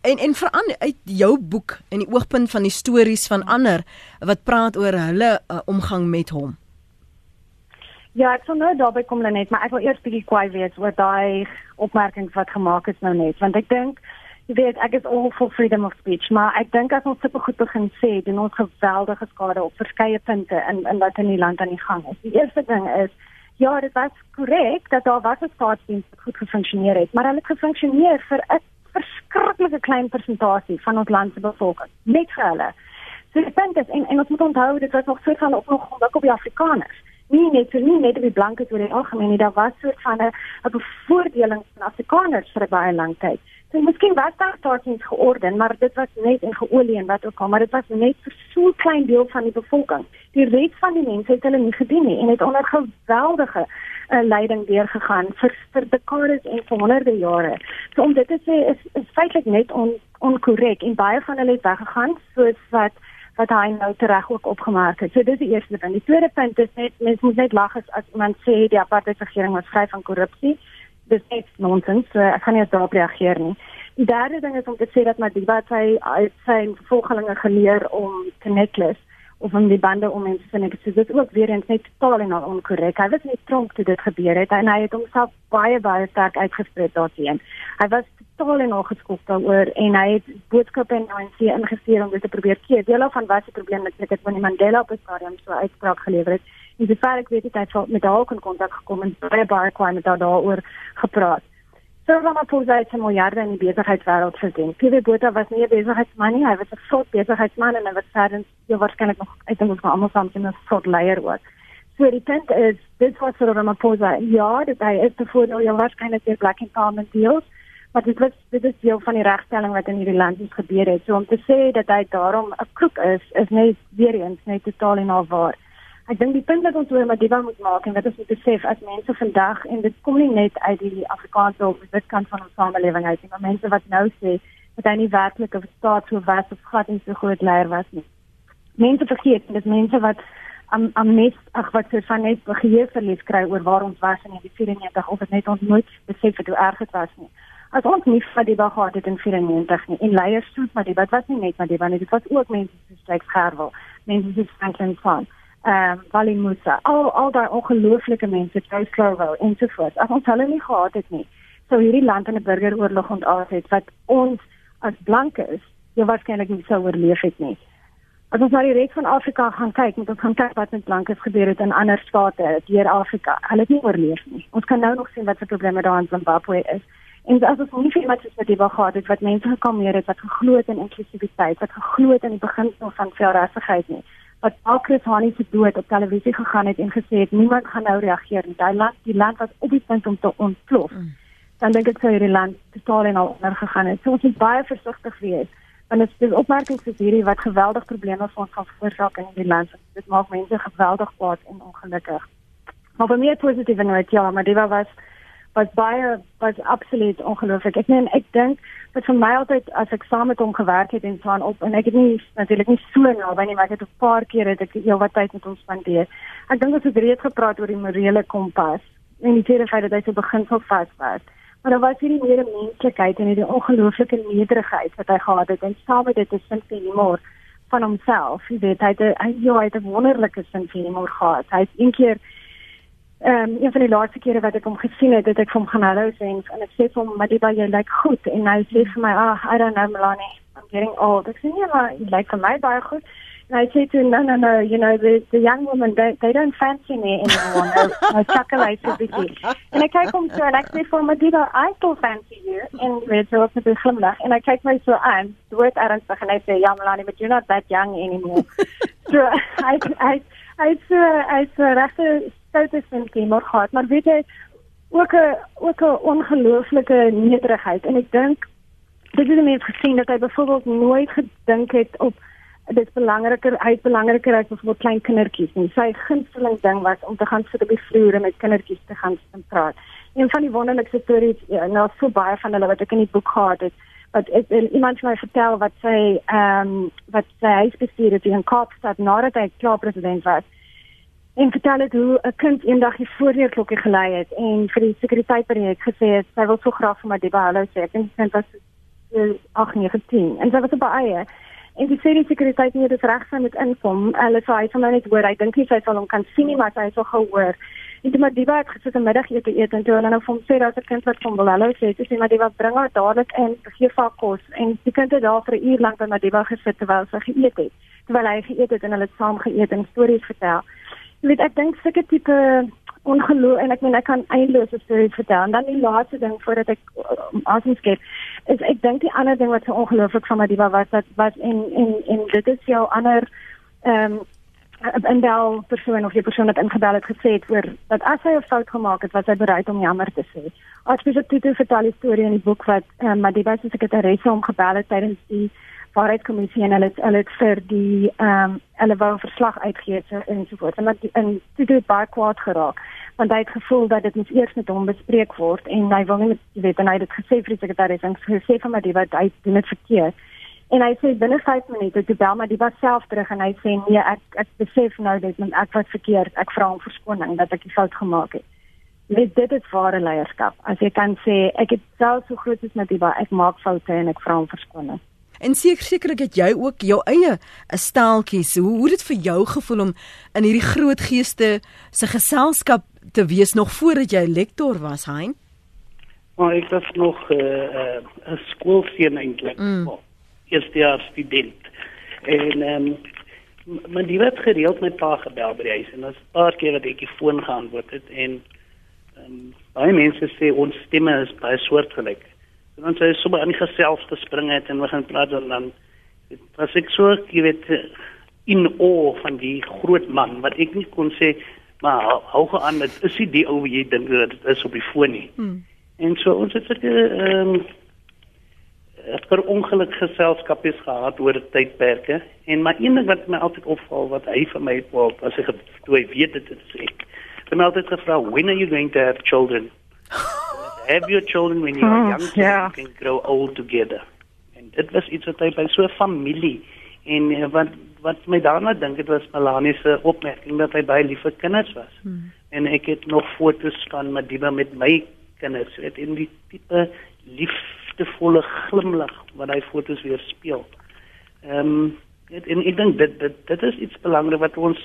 En en verander uit jou boek en die oogpunt van die stories van ander wat praat oor hulle uh, omgang met hom. Ja, ek sou nou daarby kom net, maar ek wil eers bietjie kwaai wees oor daai opmerkings wat gemaak is nou net, want ek dink jy weet ek is all for freedom of speech, maar ek dink as ons super goed begin sê, doen ons geweldige skade op verskeie punte in in wat in die land aan die gang is. Die eerste ding is ja, dit was korrek dat daar was 'n staatsdiens wat goed gefunksioneer het, maar hulle het gefunksioneer vir 'n verskriklike klein persentasie van ons land se bevolking, net vir hulle. So die punt is en, en ons moet onthou dit was nog so van op nog op die Afrikaners. Nie net vir nie net die blankes oor die algemeen nie, daar was so van 'n 'n bevoordeling van Afrikaners vir baie lank tyd. So miskien was daar staatsdiens georden, maar dit was net in geolie en wat ook al, maar dit was net vir so 'n klein deel van die bevolking. Die res van die mense het hulle nie gedien nie en het onder geweldige uh, leiding deurgegaan vir vir dekades en vir honderde jare. So om dit te sê is is feitelik net on, onkorrek en baie van hulle het weggegaan soos wat wat hy nou tereg ook opgemaak het. So dis die eerste punt. Die tweede punt is net mens moet net lag as, as iemand sê die apartheid regering was vry van korrupsie dis net nonsens. So ek gaan nie daarop reageer nie. Die derde ding is om te sê dat Madiba sy uit sy volgelinge geleer om connectless of om die bande om mense te nek. So dit is ook weer eens net totaal en al onkorrek. Hy was nie tronk toe dit gebeur het en hy het homself baie baie sterk uitgespreek daarteen. Hy was totaal en al geskok daaroor en hy het boodskappe in ANC ingesteer om dit te probeer keer. Deel van wat se probleem met dit met Mandela op die stadium so uitspraak gelewer het en die feit ek weet het met haar kon kontak gekom en baie baie kwai met haar daaroor gepraat. Maar pos uit 'n miljarde in die besigheidswêreld verdien. PW Botha was nie 'n besigheidsman nie, hy was 'n groot besigheidsman en hy was verder jy waarskynlik nog ek dink ons gaan almal saam sien 'n groot leier ook. So die punt is dit was vir Ramaphosa. Ja, dit hy is te voordeel jy waarskynlik deur Black Empowerment deals. Maar dit was dit is deel van die regstelling wat in hierdie land is gebeur het. So om te sê dat hy daarom 'n kroek is, is net weer eens net totaal en al waar. Ek dink die punt wat ons oor Madiba moet maak en wat ons moet besef as mense vandag en dit kom nie net uit die Afrikaanse of dit kan van ons samelewing uit maar mense wat nou sê dat hy nie werklik 'n staat so was of glad nie so groot leier was nie. Mense vergeet dit mense wat am am mes ag wat se van net begeer verlies kry oor waar ons was in die 94 of dit net ons nooit besef het hoe erg dit was nie. As ons nie Madiba gehad het in 94 nie en leiers soos Madiba, dit was nie net nie, dit was ook mense soos Jake Gerwel, mense soos Franklin Fon ehm um, Wally Musa, al al daai ongelooflike mense, Joe Slovo en so voort. As ons hulle nie gehad het nie, sou hierdie land in 'n burgeroorlog ontaard het wat ons as blankes jy waarskynlik nie sou oorleef het nie. As ons na die res van Afrika gaan kyk, moet ons gaan kyk wat met blankes gebeur het in ander state deur Afrika. Hulle het nie oorleef nie. Ons kan nou nog sien wat se probleme daar in Zimbabwe is. En as ons nie iemand soos wat die wag gehad het wat mense gekalmeer het, wat geglo het in inklusiwiteit, wat geglo het in die beginsel van veelrassigheid nie wat Alkris Hani se dood op televisie gegaan het en gesê het niemand gaan nou reageer nie. Daai land, die land was op die punt om te ontplof. Mm. Dan dink ek sou hierdie land totaal en al onder gegaan het. So ons moet baie versigtig wees want dit is opmerkings soos hierdie wat geweldig probleme vir ons gaan veroorsaak in die land. Dit maak mense geweldig kwaad en ongelukkig. Maar vir my positief en net ja, maar dit was was baie was absoluut ongelooflik. Ek meen ek dink wat vir my altyd as ek saam met hom gewerk het en staan op en ek het nie natuurlik nie so naby nie, maar ek het 'n paar keer het ek heel wat tyd met hom spandeer. Ek dink ons het reeds gepraat oor die morele kompas en die tweede feit dat hy so beginsel vas was. Maar daar was hierdie meer menslikheid en hierdie ongelooflike nederigheid wat hy gehad het en saam met dit is sin vir humor van homself. Jy weet hy het hy, ja, hy het 'n wonderlike sin vir humor gehad. Hy het een keer Ehm um, een van die laaste kere wat ek hom gesien het, het ek hom gaan hallo sê en ek sê vir hom, "Madiba, jy lyk goed." En hy sê vir my, "Ah, I don't know, Melanie. I'm getting old." Ek sê, "Nee, maar jy lyk vir my baie goed." En hy sê toe, "No, no, no, you know, the the young woman they they don't fancy me anymore." No, no chocolate to be. En ek kyk hom so en ek sê vir hom, "Madiba, I still fancy you." En weet jy wat ek glimlag en hy kyk my so aan, dood ernstig en hy sê, "Ja, Melanie, but you're not that young anymore." so I I I so I so regte stout is van Kemar gehad, maar weet jy ook 'n ook 'n ongelooflike nederigheid en ek dink dit het mense gesien dat hy byvoorbeeld nooit gedink het op dit is belangriker hy is belangriker as vir klein kindertjies en sy gunsteling ding was om te gaan sit op die vloer met kindertjies te gaan sit praat. Een van die wonderlikste stories ja, nou so baie van hulle wat ek in die boek gehad het wat is iemand my vertel wat sy ehm um, wat sy huis bestuur het in Kaapstad nadat hy klaar president was en vertel het hoe 'n kind eendag die voordeurklokkie gelei het en vir die sekuriteit by het gesê het sy wil so graag vir Madiba hallo sê. Ek dink sy was uh, 8 9 10 en sy was op eie. En die sê die sekuriteit nie dis reg sy moet inkom. Hulle sê hy sal nou net hoor. Hy dink nie sy sal hom kan sien nie, maar hy sal gehoor. En toe Madiba het gesit en middagete eet en toe hulle nou vir hom sê daar's 'n kind wat van wil hallo sê, toe sê Madiba bring haar dadelik in, gee vir haar kos en die kind het daar vir 'n uur lank by Madiba gesit terwyl sy geëet het. Terwyl hy geëet het en hulle het saam geëet en stories vertel. Jy weet ek dink sulke tipe ongeloof en ek meen ek kan eindelose stories vertel. En dan die laaste ding voordat ek um, asem skep is ek dink die ander ding wat so ongelooflik van Madiba was dat was en en en dit is jou ander ehm um, en daal persoon of die persoon wat ingebel het gesê het oor dat as hy 'n fout gemaak het, was hy bereid om jammer te sê. Jy dit toe vertel die storie in die boek wat um, Madiba se sekretaresse hom gebel het tydens die waarheidskommissie en hulle het, hulle het vir die ehm um, hulle wou 'n verslag uitgee so en so voort. En dat en dit het baie kwaad geraak want hy het gevoel dat dit moet eers met hom bespreek word en hy wil nie met weet en hy het dit gesê vir die sekretaris en gesê van Madiba dat hy doen dit verkeerd. En hy sê binne 5 minute toe bel was self terug en hy sê nee ek ek besef nou dit want ek was verkeerd. Ek vra om verskoning dat ek die fout gemaak het. Net dit is ware leierskap. As jy kan sê ek het self so groot met die ek maak foute en ek vra om verskoning. En seker sekerlik het jy ook jou eie 'n staaltjies. Hoe hoe dit vir jou gevoel om in hierdie groot geeste se geselskap te wees nog voordat jy lektor was, Hein? Maar ek was nog 'n uh, 'n uh, skoolseun eintlik. Mm eerstejaars student. En ehm um, maar die het gereeld met pa gebel by die huis en daar's 'n paar keer wat ek die foon geantwoord het en ehm um, baie mense sê ons stemme is baie soortgelyk. En sê hy sommer aan gesels gespring het en we gaan praat en dan was ek so, jy weet, in o van die groot man wat ek nie kon sê maar hou geaan dit is nie die ou wie jy dink dit is op die foon nie. Hmm. En so ons het 'n ehm per ongeluk geselskapies gehad oor tydperke en maar een ding wat my altyd opval wat hy vir my wou as ek toe hy weet dit is ek het my altyd gevra when are you going to have children [LAUGHS] have your children when you are oh, young so yeah. you can grow old together en dit was iets wat hy by so 'n familie en eh, wat wat my daarna dink dit was Melanie se opmerking dat hy baie lief vir kinders was hmm. en ek het nog foto's van Madiba met my kinders weet in die tipe lief liefdevolle glimlag wat hy fotos weer speel. Ehm um, en ek dink dit dit dit is iets belangrik wat ons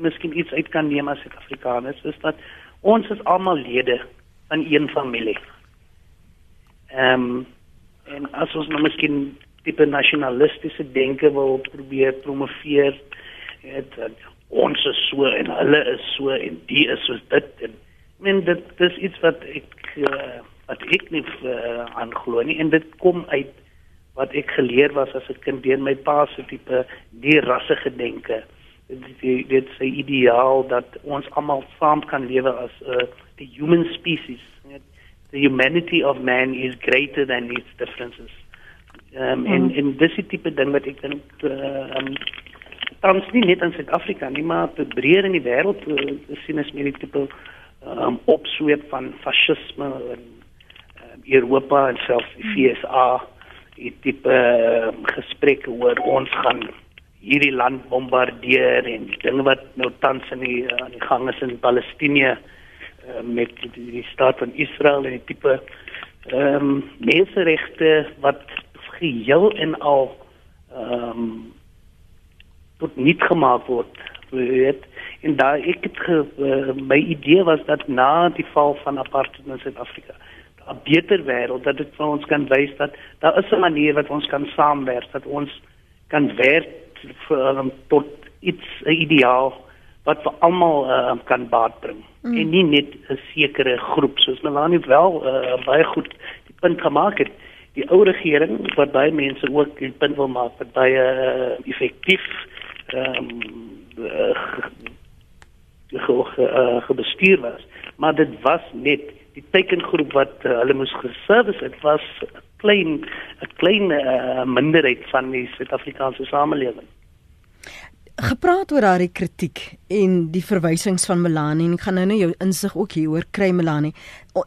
miskien iets uit kan neem as Suid-Afrikaners is dat ons is almal lede van een familie. Ehm um, en as ons nou miskien tipe nasionalistiese denke wil probeer promoveer het ons is so en hulle is so en die is so dit en men dit dis iets wat ek uh, wat ek nie uh, aanglo nie en dit kom uit wat ek geleer was as 'n kind deur my pa se tipe die rasse gedenke dit dit se ideaal dat ons almal saam kan lewe as 'n uh, the human species. The humanity of man is greater than its differences. Um, mm. en en dis die tipe ding wat ek dink uh, um, tans nie net in Suid-Afrika nie maar te breër in die wêreld uh, sien as meer die tipe um, opsweep van fasisme en Europa en selfs die FSA het tipe uh, gesprekke oor ons gaan hierdie land bombardeer en dinge wat nou tans in die aan die gang is in Palestina uh, met die, die staat van Israel en die tipe ehm um, menseregte wat geheel en al ehm um, tot niet gemaak word weet. En daar ek het ge, uh, my idee was dat na die val van apartheid in Suid-Afrika 'n beter wêreld dat dit vir ons kan wys dat daar is 'n manier wat ons kan saamwerk dat ons kan werk vir um, tot iets 'n ideaal wat vir almal uh, kan baat bring mm. en nie net 'n sekere groep soos Melanie wel uh, baie goed die punt gemaak het die ou regering wat baie mense ook die punt wil maak dat baie uh, effektief ehm um, uh, gebestuur was maar dit was net die tekengroep wat uh, hulle moes geservice het was 'n klein 'n klein uh, minderheid van die Suid-Afrikaanse samelewing. Gepraat oor daardie kritiek en die verwysings van Melanie en ek gaan nou net jou insig ook hieroor kry Melanie.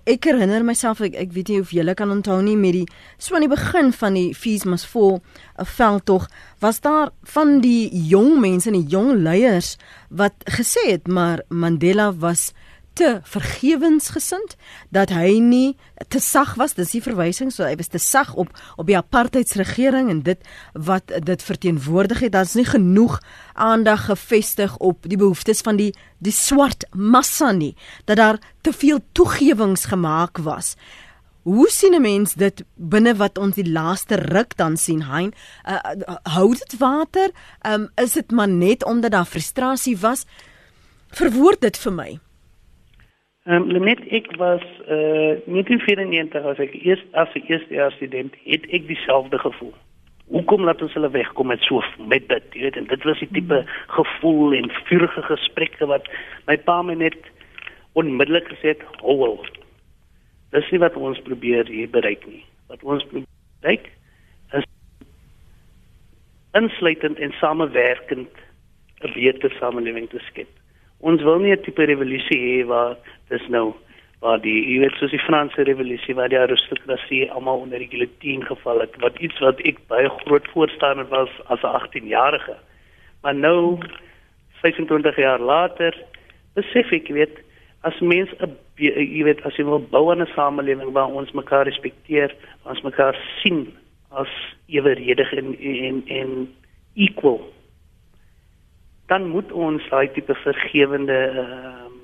Ek herinner myself ek, ek weet nie of julle kan onthou nie met die so aan die begin van die Fees must fall 'n veldtog was daar van die jong mense en die jong leiers wat gesê het maar Mandela was te vergewensgesind dat hy nie te sag was dis die verwysing so hy was te sag op op die apartheidsregering en dit wat dit verteenwoordig het daar's nie genoeg aandag gefestig op die behoeftes van die die swart massa nie dat daar te veel toegewings gemaak was Hoe sien 'n mens dit binne wat ons die laaste ruk dan sien, Hein? Uh, hou dit water? Um, is dit maar net omdat daar frustrasie was? Verwoord dit vir my. Ehm um, net ek was uh 1994 as ek eers as die eerste student het ek dieselfde gevoel. Hoekom laat ons hulle wegkom met so met dit, jy weet, en dit was die tipe gevoel en vurige gesprekke wat my pa my net onmiddellik gesê het, "Hou Dis nie wat ons probeer hier bereik nie. Wat ons bereik is insluitend en samewerkend 'n beter samelewing te skep. Ons wil nie 'n tipe revolusie hê waar dis nou waar die jy weet soos die Franse revolusie waar die aristokrasie almal onder die guillotine geval het, wat iets wat ek baie groot voorstander was as 'n 18-jarige. Maar nou 25 jaar later besef ek weet as mens 'n jy weet as jy wil bou 'n samelewing waar ons mekaar respekteer, ons mekaar sien as eweredig en en en equal dan moet ons daai tipe vergewende ehm um,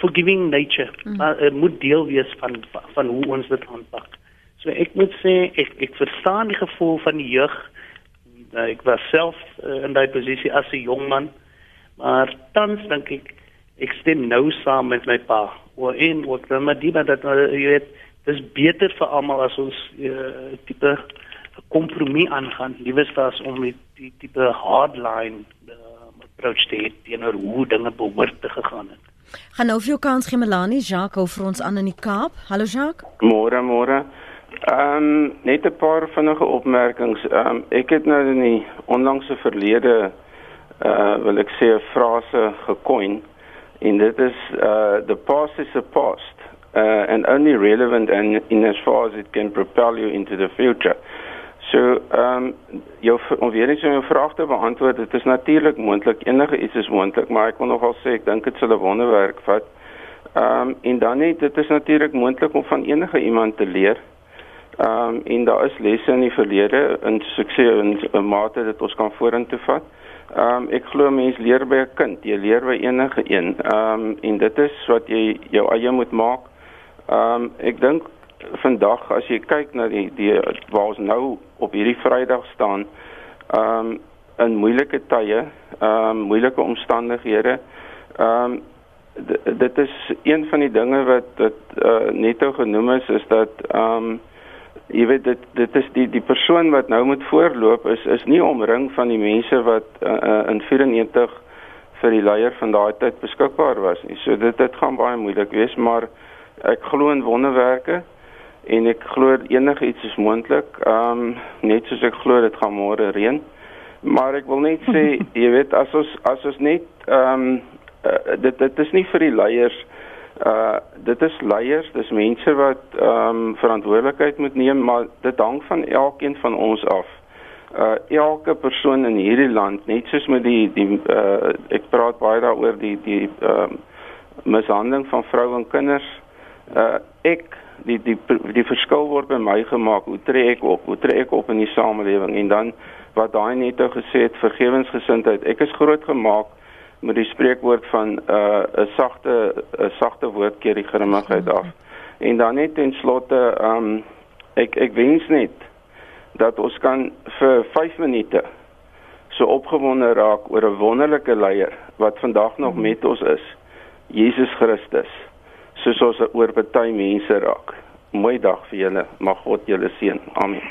forgiving nature mm. uh, moet deel wees van van hoe ons dit aanpak. So ek moet sê ek ek verstaan die gevoel van die jeug. Ek was self uh, in daai posisie as 'n jong man. Maar tans dink ek ek stem nou saam met my pa. Oor in wat dan maar die wat dat uh, jy weet dis beter vir almal as ons uh, tipe kompromie aangaan liewes as om met die tipe hardline uh, approach te hê teenoor hoe dinge behoort te gegaan het. Gaan nou vir jou kans gee Melanie Jacques hou vir ons aan in die Kaap. Hallo Jacques. Môre môre. Ehm um, net 'n paar vinnige opmerkings. Ehm um, ek het nou in die onlangse verlede uh wil ek sê 'n frase gekoin en dit is uh the past is a past uh and only relevant and in as far as it can propel you into the future. So ehm um, jou om weer eens jou vraag te beantwoord, dit is natuurlik moontlik enige iets is moontlik, maar ek wil nogal sê ek dink dit sal 'n wonderwerk vat. Ehm um, en dan net dit is natuurlik moontlik om van enige iemand te leer. Ehm um, en daar is lesse in die verlede in sukses in 'n mate dat ons kan vorentoe vat. Ehm um, ek glo mense leer by 'n kind, jy leer by enige een. Ehm um, en dit is wat jy jou eie moet maak. Ehm um, ek dink vandag as jy kyk na die die waar ons nou op hierdie Vrydag staan, ehm um, in moeilike tye, ehm um, moeilike omstandighede. Ehm um, dit is een van die dinge wat wat uh, netou genoem is is dat ehm um, jy weet dit dit is die die persoon wat nou moet voorloop is is nie omring van die mense wat uh, in 94 vir die leier van daai tyd beskikbaar was nie. So dit dit gaan baie moeilik wees, maar ek glo in wonderwerke en ek glo enigiets is moontlik. Ehm um, net soos ek glo dit gaan môre reën. Maar ek wil net sê, [LAUGHS] jy weet as ons as ons net ehm um, uh, dit dit is nie vir die leiers uh dit is leiers, dis mense wat ehm um, verantwoordelikheid moet neem, maar dit hang van elkeen van ons af. Uh elke persoon in hierdie land, net soos met die die uh ek praat baie daaroor die die ehm um, mishandeling van vroue en kinders. Uh ek die die die verskil word by my gemaak. Hoe tree ek op? Hoe tree ek op in die samelewing? En dan wat daai net nou gesê het, vergewensgesindheid. Ek is groot gemaak met die spreekwoord van 'n uh, sagte 'n sagte woord keer die grimmigheid af. En dan net ten slotte, um ek ek wens net dat ons kan vir 5 minute so opgewonde raak oor 'n wonderlike leier wat vandag nog met ons is, Jesus Christus, soos ons oor baie mense raak. Mooi dag vir julle. Mag God julle seën. Amen.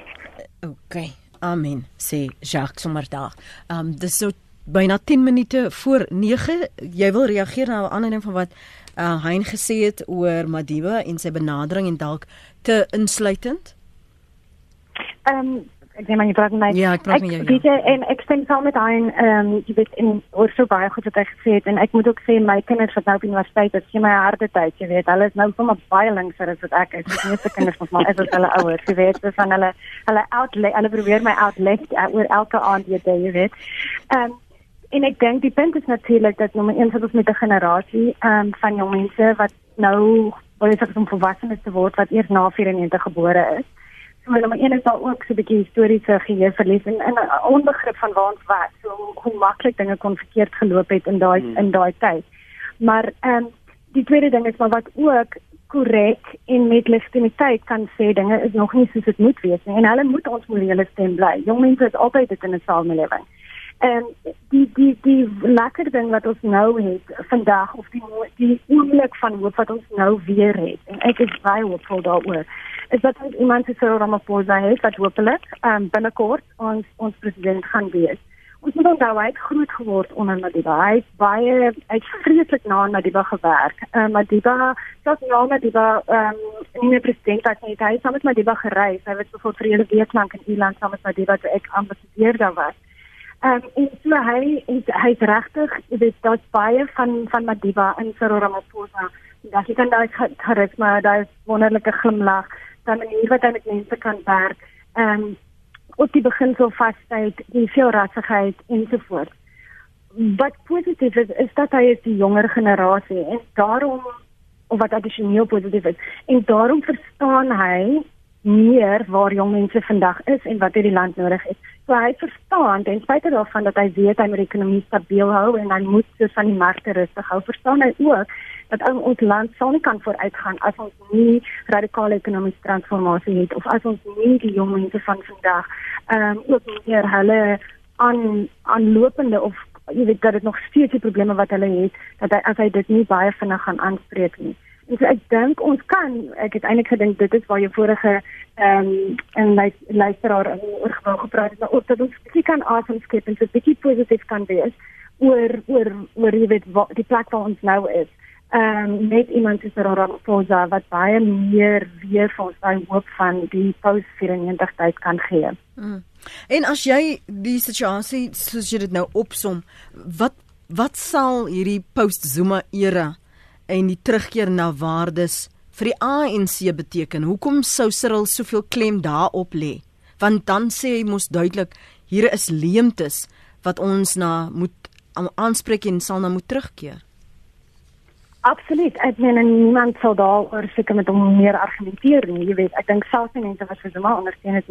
OK. Amen. Sê Jacques sommer daar. Um dis so byna 10 minute voor 9. Jy wil reageer na 'n ander ding van wat uh Hein gesê het oor Madiba en sy benadering en dalk te insluitend? Ehm um, ek neem aan jy praat met my. Ja, ek praat met jou. Ek weet ja. en ek stem saam met Hein ehm um, jy weet in oor so baie goed wat hy gesê het en ek moet ook sê my kinders wat nou op universiteit is, sien my harde tyd, jy weet, hulle is nou sommer baie linkser as wat ek is. Die meeste kinders van my is as hulle ouers, jy weet, so van hulle hulle outlet, hulle probeer my outlet uh, oor elke aand jy weet. Ehm um, en ek dink die punt is natuurlik dat nommer 1 ons met 'n generasie um, van jong mense wat nou wil jy sê om volwasse te word wat eers na 94 gebore is. So nommer 1 is daar ook so 'n bietjie historiese geheueverlies en 'n onbegrip van waar ons was, so hoe maklik dinge kon verkeerd geloop het in daai hmm. in daai tyd. Maar ehm um, die tweede ding is maar wat ook korrek en met legitimiteit kan sê dinge is nog nie soos dit moet wees nie en hulle moet ons morele stem bly. Jong mense is altyd dit in 'n samelewing. En die die die lekker ding wat ons nou het vandag of die die oomblik van hoop wat ons nou weer het en ek is baie hoopvol daaroor is dat ons iemand soos Cyril Ramaphosa het wat hopelik um, binnekort ons ons president gaan wees. Ons moet onthou hy het groot geword onder Madiba. Hy het baie uit vreeslik na Madiba gewerk. Um, Madiba, selfs na Madiba, um, nie meer president as hy het saam met Madiba gereis. Hy het voor vir hele week lank in Ierland saam met Madiba toe ek ambassadeur daar was. Ehm um, en so hy hy's regtig, jy weet, daar's baie van van Madiba in Cyril Ramaphosa. Dat jy kan daai charisma, daai wonderlike glimlag dan manier wat hy met mense kan werk. Ehm um, op die beginsel vasheid, die veelrassigheid ensovoorts. Wat positief is is dat hy is die jonger generasie en daarom of wat addisioneel positief is en daarom verstaan hy meer waar jong mense vandag is en wat hierdie land nodig het. So hy verstaan ten spyte daarvan dat hy weet hy moet die ekonomie stabiel hou en hy moet so van die markte rustig hou, verstaan hy ook dat ons land sou nie kan vooruitgaan as ons nie radikale ekonomiese transformasie het of as ons nie die jong mense van vandag ehm um, ook meer hulle aan aanlopende of jy weet dat dit nog steeds die probleme wat hulle het dat hy as hy dit nie baie vinnig gaan aanspreek nie. En so ek dink ons kan ek het eintlik gedink dit is waar jy vorige ehm um, en my luisteraar oor gewou gepraat het maar ook dat ons bietjie kan asem skep en so bietjie positief kan wees oor oor oor jy weet wat die plek waar ons nou is ehm um, met iemand soos Ramaphosa wat baie meer weer vir ons daai hoop van die post 94 tyd kan gee. Mm. En as jy die situasie soos jy dit nou opsom, wat wat sal hierdie post Zuma era en die terugkeer na waardes vir die ANC beteken? Hoekom sou Cyril soveel klem daarop lê? Want dan sê hy mos duidelik hier is leemtes wat ons na moet aanspreek en sal na moet terugkeer. Absoluut. Ek meen niemand sou daaroor seker met hom meer argumenteer nie. Jy weet, ek dink selfs mense wat vir Zuma ondersteun het,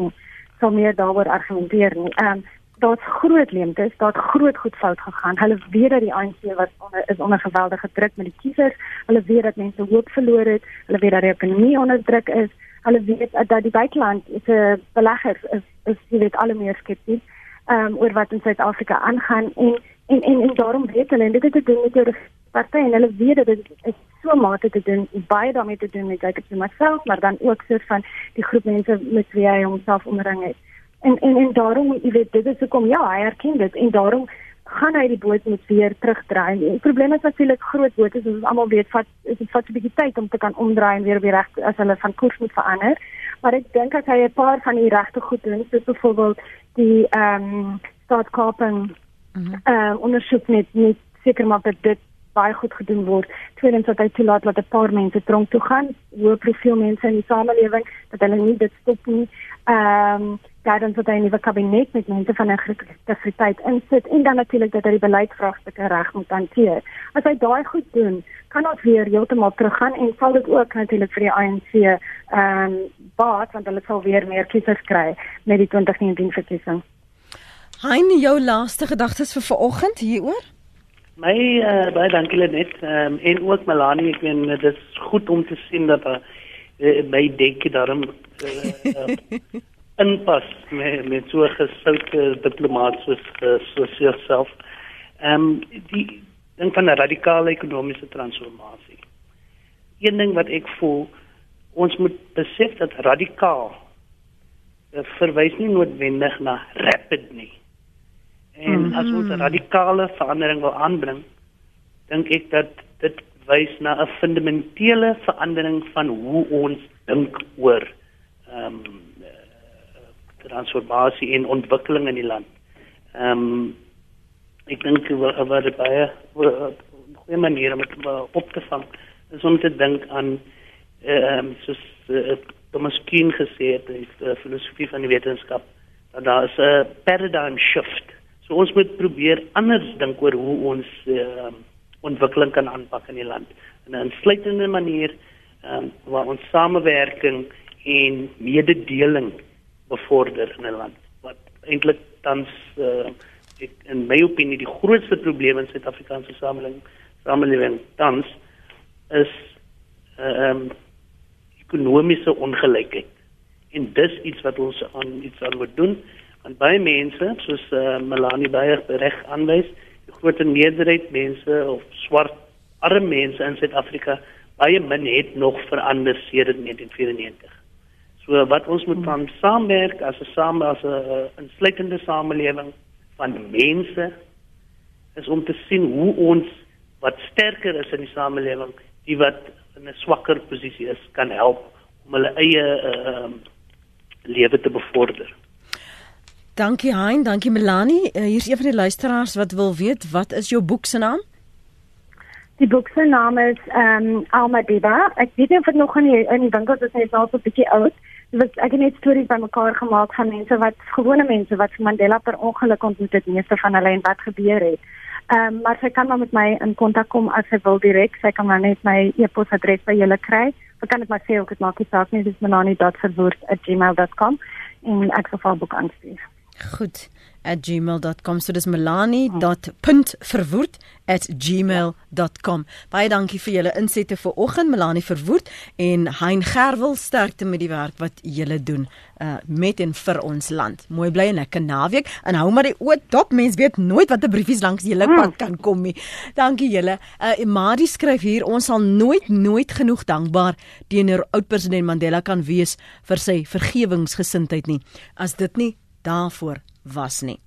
sou meer daaroor argumenteer nie. Ehm um, daar's groot leemtes, daar't groot goed fout gegaan. Hulle weet dat die ANC was onder is onder geweldige druk met die kiesers. Hulle weet dat mense hoop verloor het. Hulle weet dat die ekonomie onder druk is. Hulle weet dat die buiteland is 'n belegger is, is jy weet al meer skepties ehm um, oor wat in Suid-Afrika aangaan en en en en daarom weet hulle en dit het te doen met die party en hulle weet dat dit is so mate te doen baie daarmee te doen met het vir myself maar dan ook so van die groep mense met wie hy homself omring het. En en en daarom jy weet dit is hoekom ja, hy erken dit en daarom gaan hy die boot moet weer terugdraai. Die probleem is natuurlik groot bote soos ons almal weet vat is dit vat 'n bietjie tyd om te kan omdraai en weer weer reg as hulle van koers moet verander. Maar ek dink as hy 'n paar van die regte goed doen, soos byvoorbeeld die ehm um, staatskaping mhm. ehm mm uh, ondersoek net net seker maak dat dit baie goed gedoen word. Tweedens dat hy toelaat dat 'n paar mense tronk toe gaan, hoë profiel mense in die samelewing, dat hulle nie dit stop nie. Ehm um, dan dat hy 'n nuwe kabinet met mense van 'n integriteit insit en dan natuurlik dat hy die beleidsvraagstukke reg moet hanteer. As hy daai goed doen, kan ons weer heeltemal teruggaan en sal dit ook natuurlik vir die ANC ehm um, baat want hulle sal weer meer kiesers kry met die 2019 verkiesing. Hein, jou laaste gedagtes vir vanoggend hieroor? My uh, baie dankie Lenet um, en ook Melanie ek meen dit is goed om te sien dat uh, my denke daarom uh, uh, [LAUGHS] inpas met met so 'n gesoute diplomaat soos uh, soos jouself. Ehm um, die ding van 'n radikale ekonomiese transformasie. Een ding wat ek voel ons moet besef dat radikaal uh, verwys nie noodwendig na rapid nie. En mm -hmm. as ons 'n radikale verandering wil aanbring, dink ek dat dit wys na 'n fundamentele verandering van hoe ons dink oor ehm um, transformasie en ontwikkeling in die land. Ehm um, ek dink wat dit baie goeie manier om dit op te vang is om te dink aan ehm um, soos uh, Thomas Kuhn gesê het, die uh, filosofie van die wetenskap, dat daar is 'n paradigm shift So ons moet probeer anders dink oor hoe ons uh, ontwikkeling kan aanpak in die land in 'n insluitende manier um, waar ons samewerking en mededeling bevorder in 'n land wat eintlik tans uh, ek, in my opinie die grootste probleem in Suid-Afrikaanse samelewing samelewing tans is ehm um, ekonomiese ongelykheid. En dis iets wat ons aan iets aan moet doen. Want baie mense, soos uh, Melanie Beyer reg aanwys, die groot meerderheid mense of swart arme mense in Suid-Afrika, baie min het nog verander sedert 1994. So wat ons moet van saamwerk as 'n same as 'n insluitende samelewing van mense is om te sien hoe ons wat sterker is in die samelewing, die wat in 'n swakker posisie is, kan help om hulle eie uh, lewe te bevorder. Dankie Hein, dankie Melanie. Uh, Hier's een van die luisteraars wat wil weet wat is jou boek se naam? Die boek se naam is ehm um, Almadiba. Ek weet nie of dit nog in die, in die winkels is nie, so 'n bietjie oud. Dit was ek het net stories bymekaar gemaak van mense wat gewone mense wat Mandela per ongeluk ontmoet het, meeste van hulle en wat gebeur het. Ehm um, maar sy kan maar met my in kontak kom as sy wil direk. Sy kan maar net my e-posadres by julle kry. Ek kan dit maar sê ook dit maak nie saak nie. Dit is melanie.verwoerd@gmail.com en ek sal vir boek aanstuur. Goed @gmail.com so dis melanie.verwoerd@gmail.com. Baie dankie vir julle insette vir oggend Melanie Verwoerd en Hein Gerwel sterkte met die werk wat julle doen uh met en vir ons land. Mooi bly en lekker naweek en hou maar die oop dop. Mens weet nooit wat 'n briefies langs julle pad hmm. kan kom nie. Dankie julle. Uh Imadi skryf hier ons sal nooit nooit genoeg dankbaar teenoor oud president Mandela kan wees vir sy vergewingsgesindheid nie as dit nie daarvoor was nie.